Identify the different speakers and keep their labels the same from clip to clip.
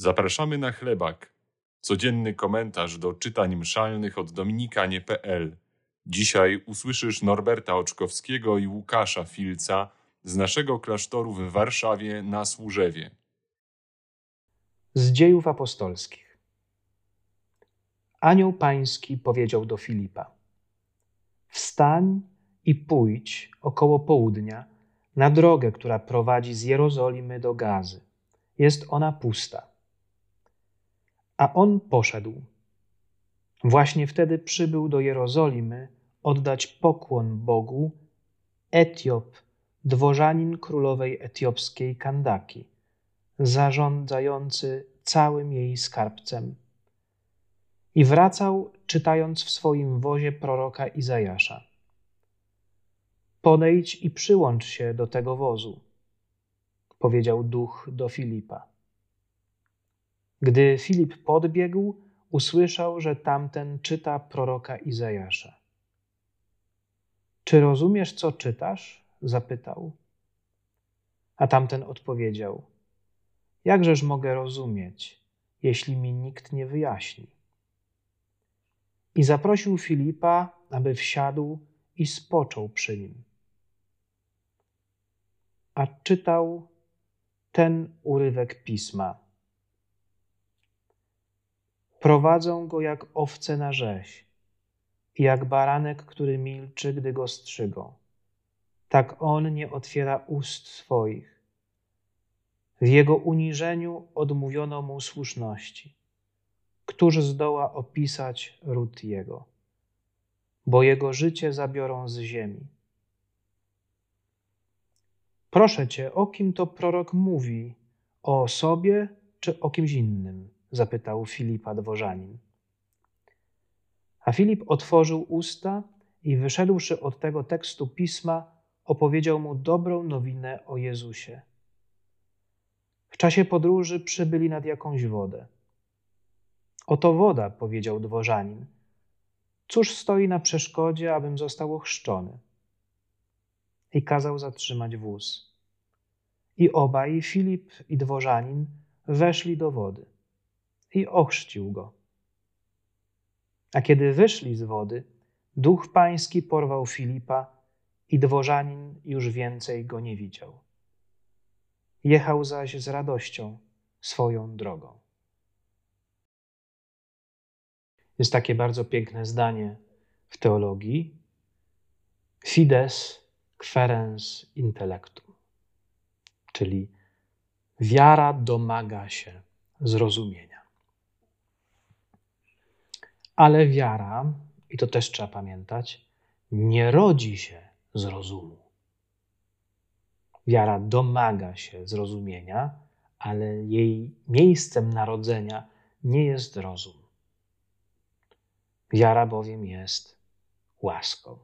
Speaker 1: Zapraszamy na chlebak. Codzienny komentarz do czytań mszalnych od dominikanie.pl. Dzisiaj usłyszysz Norberta Oczkowskiego i Łukasza Filca z naszego klasztoru w Warszawie na Służewie.
Speaker 2: Z dziejów apostolskich. Anioł Pański powiedział do Filipa: Wstań i pójdź około południa na drogę, która prowadzi z Jerozolimy do Gazy. Jest ona pusta. A on poszedł. Właśnie wtedy przybył do Jerozolimy oddać pokłon Bogu Etiop, dworzanin królowej etiopskiej Kandaki, zarządzający całym jej skarbcem. I wracał, czytając w swoim wozie proroka Izajasza. Podejdź i przyłącz się do tego wozu, powiedział duch do Filipa. Gdy Filip podbiegł, usłyszał, że tamten czyta proroka Izajasza. Czy rozumiesz, co czytasz? zapytał. A tamten odpowiedział: Jakżeż mogę rozumieć, jeśli mi nikt nie wyjaśni? I zaprosił Filipa, aby wsiadł i spoczął przy nim. A czytał ten urywek pisma. Prowadzą go jak owce na rzeź jak baranek, który milczy, gdy go strzygą. Tak on nie otwiera ust swoich. W jego uniżeniu odmówiono mu słuszności. Któż zdoła opisać ród jego? Bo jego życie zabiorą z ziemi. Proszę cię, o kim to prorok mówi? O sobie czy o kimś innym? Zapytał Filipa dworzanin. A Filip otworzył usta i wyszedłszy od tego tekstu pisma, opowiedział mu dobrą nowinę o Jezusie. W czasie podróży przybyli nad jakąś wodę. Oto woda, powiedział dworzanin. Cóż stoi na przeszkodzie, abym został ochrzczony? I kazał zatrzymać wóz. I obaj, Filip i dworzanin, weszli do wody. I ochrzcił go. A kiedy wyszli z wody, duch pański porwał Filipa i dworzanin już więcej go nie widział. Jechał zaś z radością swoją drogą. Jest takie bardzo piękne zdanie w teologii: Fides querens intellectum, czyli wiara domaga się zrozumienia. Ale wiara, i to też trzeba pamiętać, nie rodzi się z rozumu. Wiara domaga się zrozumienia, ale jej miejscem narodzenia nie jest rozum. Wiara bowiem jest łaską.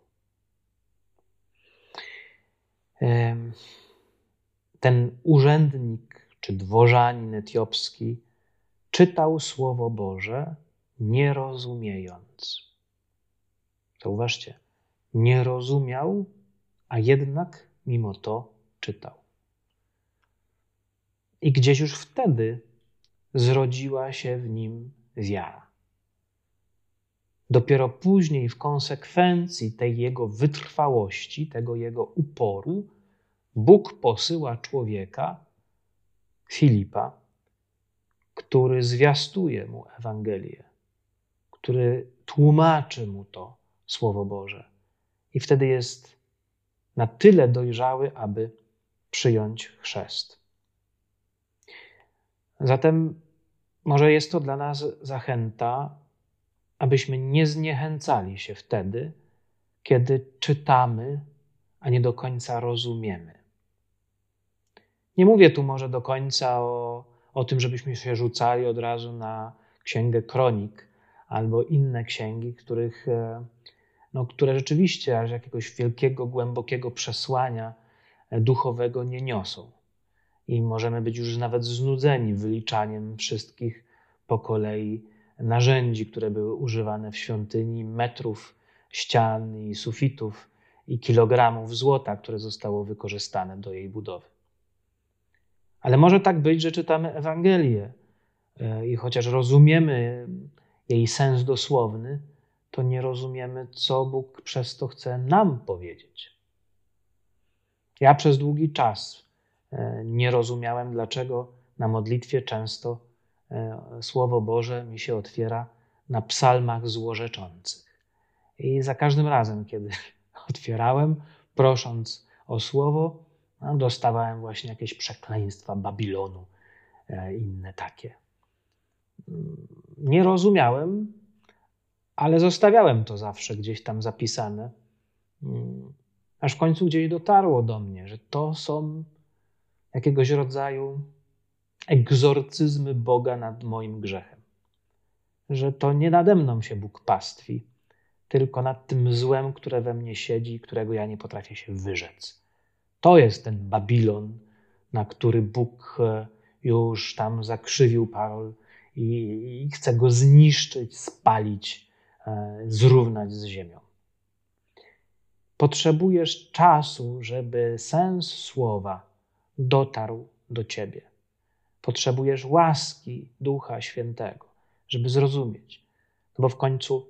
Speaker 2: Ten urzędnik czy dworzanin etiopski czytał Słowo Boże, nie rozumiejąc. Zauważcie, nie rozumiał, a jednak mimo to czytał. I gdzieś już wtedy zrodziła się w nim wiara. Dopiero później, w konsekwencji tej jego wytrwałości, tego jego uporu, Bóg posyła człowieka, Filipa, który zwiastuje mu Ewangelię, który tłumaczy mu to Słowo Boże. I wtedy jest na tyle dojrzały, aby przyjąć chrzest. Zatem może jest to dla nas zachęta, abyśmy nie zniechęcali się wtedy, kiedy czytamy, a nie do końca rozumiemy. Nie mówię tu może do końca o, o tym, żebyśmy się rzucali od razu na księgę kronik albo inne księgi, których, e, no, które rzeczywiście aż jakiegoś wielkiego, głębokiego przesłania e, duchowego nie niosą. I możemy być już nawet znudzeni wyliczaniem wszystkich po kolei narzędzi, które były używane w świątyni, metrów ścian i sufitów i kilogramów złota, które zostało wykorzystane do jej budowy. Ale może tak być, że czytamy Ewangelię e, i chociaż rozumiemy jej sens dosłowny, to nie rozumiemy, co Bóg przez to chce nam powiedzieć. Ja przez długi czas e, nie rozumiałem, dlaczego na modlitwie często e, Słowo Boże mi się otwiera na psalmach złorzeczących. I za każdym razem, kiedy otwierałem, prosząc o słowo, no, dostawałem właśnie jakieś przekleństwa Babilonu, e, inne takie. Nie rozumiałem, ale zostawiałem to zawsze gdzieś tam zapisane. Mm, aż w końcu gdzieś dotarło do mnie, że to są jakiegoś rodzaju egzorcyzmy Boga nad moim grzechem. Że to nie nade mną się Bóg pastwi, tylko nad tym złem, które we mnie siedzi, którego ja nie potrafię się wyrzec. To jest ten Babilon, na który Bóg e, już tam zakrzywił parol i, chce go zniszczyć, spalić, e, zrównać z ziemią. Potrzebujesz czasu, żeby sens słowa dotarł do ciebie. Potrzebujesz łaski Ducha Świętego, żeby zrozumieć. No bo w końcu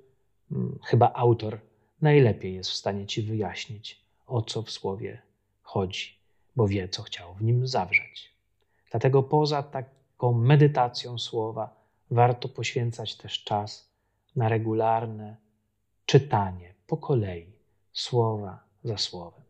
Speaker 2: hmm, chyba autor najlepiej jest w stanie ci wyjaśnić, o co w słowie chodzi, bo wie, co chciał w nim zawrzeć. Dlatego poza taką medytacją słowa warto poświęcać też czas na regularne czytanie po kolei słowa za słowem.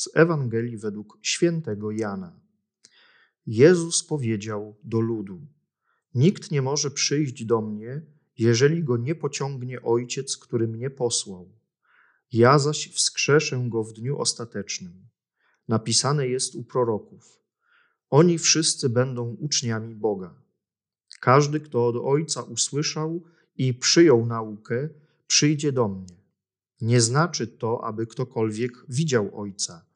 Speaker 3: Z Ewangelii według świętego Jana. Jezus powiedział do ludu: Nikt nie może przyjść do mnie, jeżeli go nie pociągnie Ojciec, który mnie posłał. Ja zaś wskrzeszę go w dniu ostatecznym. Napisane jest u proroków: Oni wszyscy będą uczniami Boga. Każdy, kto od Ojca usłyszał i przyjął naukę, przyjdzie do mnie. Nie znaczy to, aby ktokolwiek widział Ojca.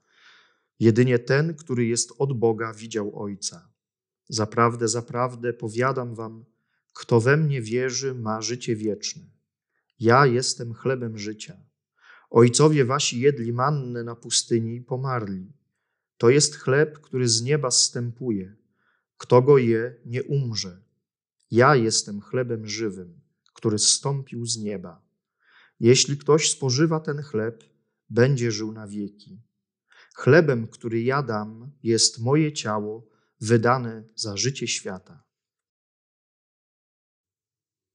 Speaker 3: Jedynie ten, który jest od Boga, widział Ojca. Zaprawdę, zaprawdę powiadam wam, kto we mnie wierzy, ma życie wieczne. Ja jestem chlebem życia. Ojcowie wasi jedli mannę na pustyni i pomarli. To jest chleb, który z nieba zstępuje. Kto go je, nie umrze. Ja jestem chlebem żywym, który zstąpił z nieba. Jeśli ktoś spożywa ten chleb, będzie żył na wieki. Chlebem, który ja dam, jest moje ciało, wydane za życie świata.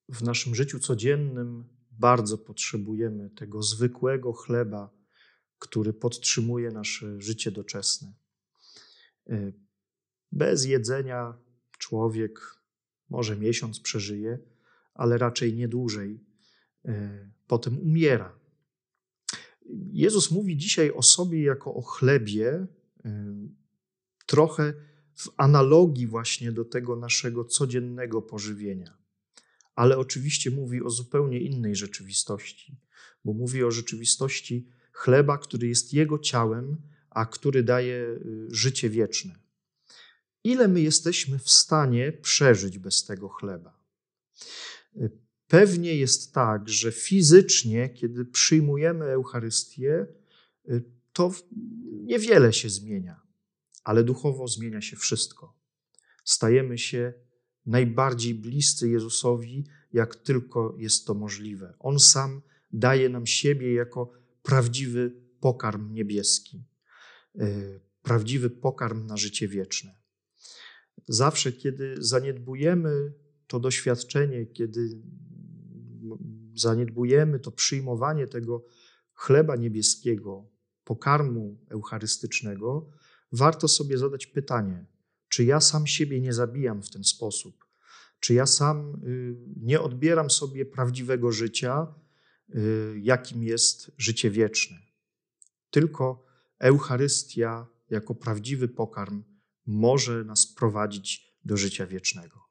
Speaker 3: W naszym życiu codziennym bardzo potrzebujemy tego zwykłego chleba, który podtrzymuje nasze życie doczesne. E, bez jedzenia człowiek może miesiąc przeżyje, ale raczej nie dłużej. E, potem umiera. Jezus mówi dzisiaj o sobie jako o chlebie, trochę w analogii właśnie do tego naszego codziennego pożywienia. Ale oczywiście mówi o zupełnie innej rzeczywistości, bo mówi o rzeczywistości chleba, który jest Jego ciałem, a który daje y, życie wieczne. Ile my jesteśmy w stanie przeżyć bez tego chleba? Pewnie jest tak, że fizycznie, kiedy przyjmujemy Eucharystię, y, to niewiele się zmienia, ale duchowo zmienia się wszystko. Stajemy się najbardziej bliscy Jezusowi, jak tylko jest to możliwe. On sam daje nam siebie jako prawdziwy pokarm niebieski, y, prawdziwy pokarm na życie wieczne. Zawsze, kiedy zaniedbujemy to doświadczenie, kiedy zaniedbujemy to przyjmowanie tego chleba niebieskiego, pokarmu eucharystycznego, warto sobie zadać pytanie, czy ja sam siebie nie zabijam w ten sposób? Czy ja sam y, nie odbieram sobie prawdziwego życia, y, jakim jest życie wieczne? Tylko Eucharystia jako prawdziwy pokarm może nas prowadzić do życia wiecznego.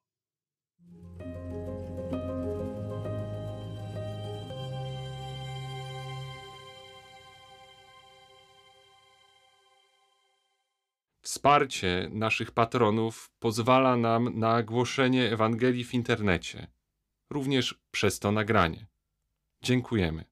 Speaker 1: Wsparcie naszych patronów pozwala nam na głoszenie Ewangelii w internecie, również przez to nagranie. Dziękujemy.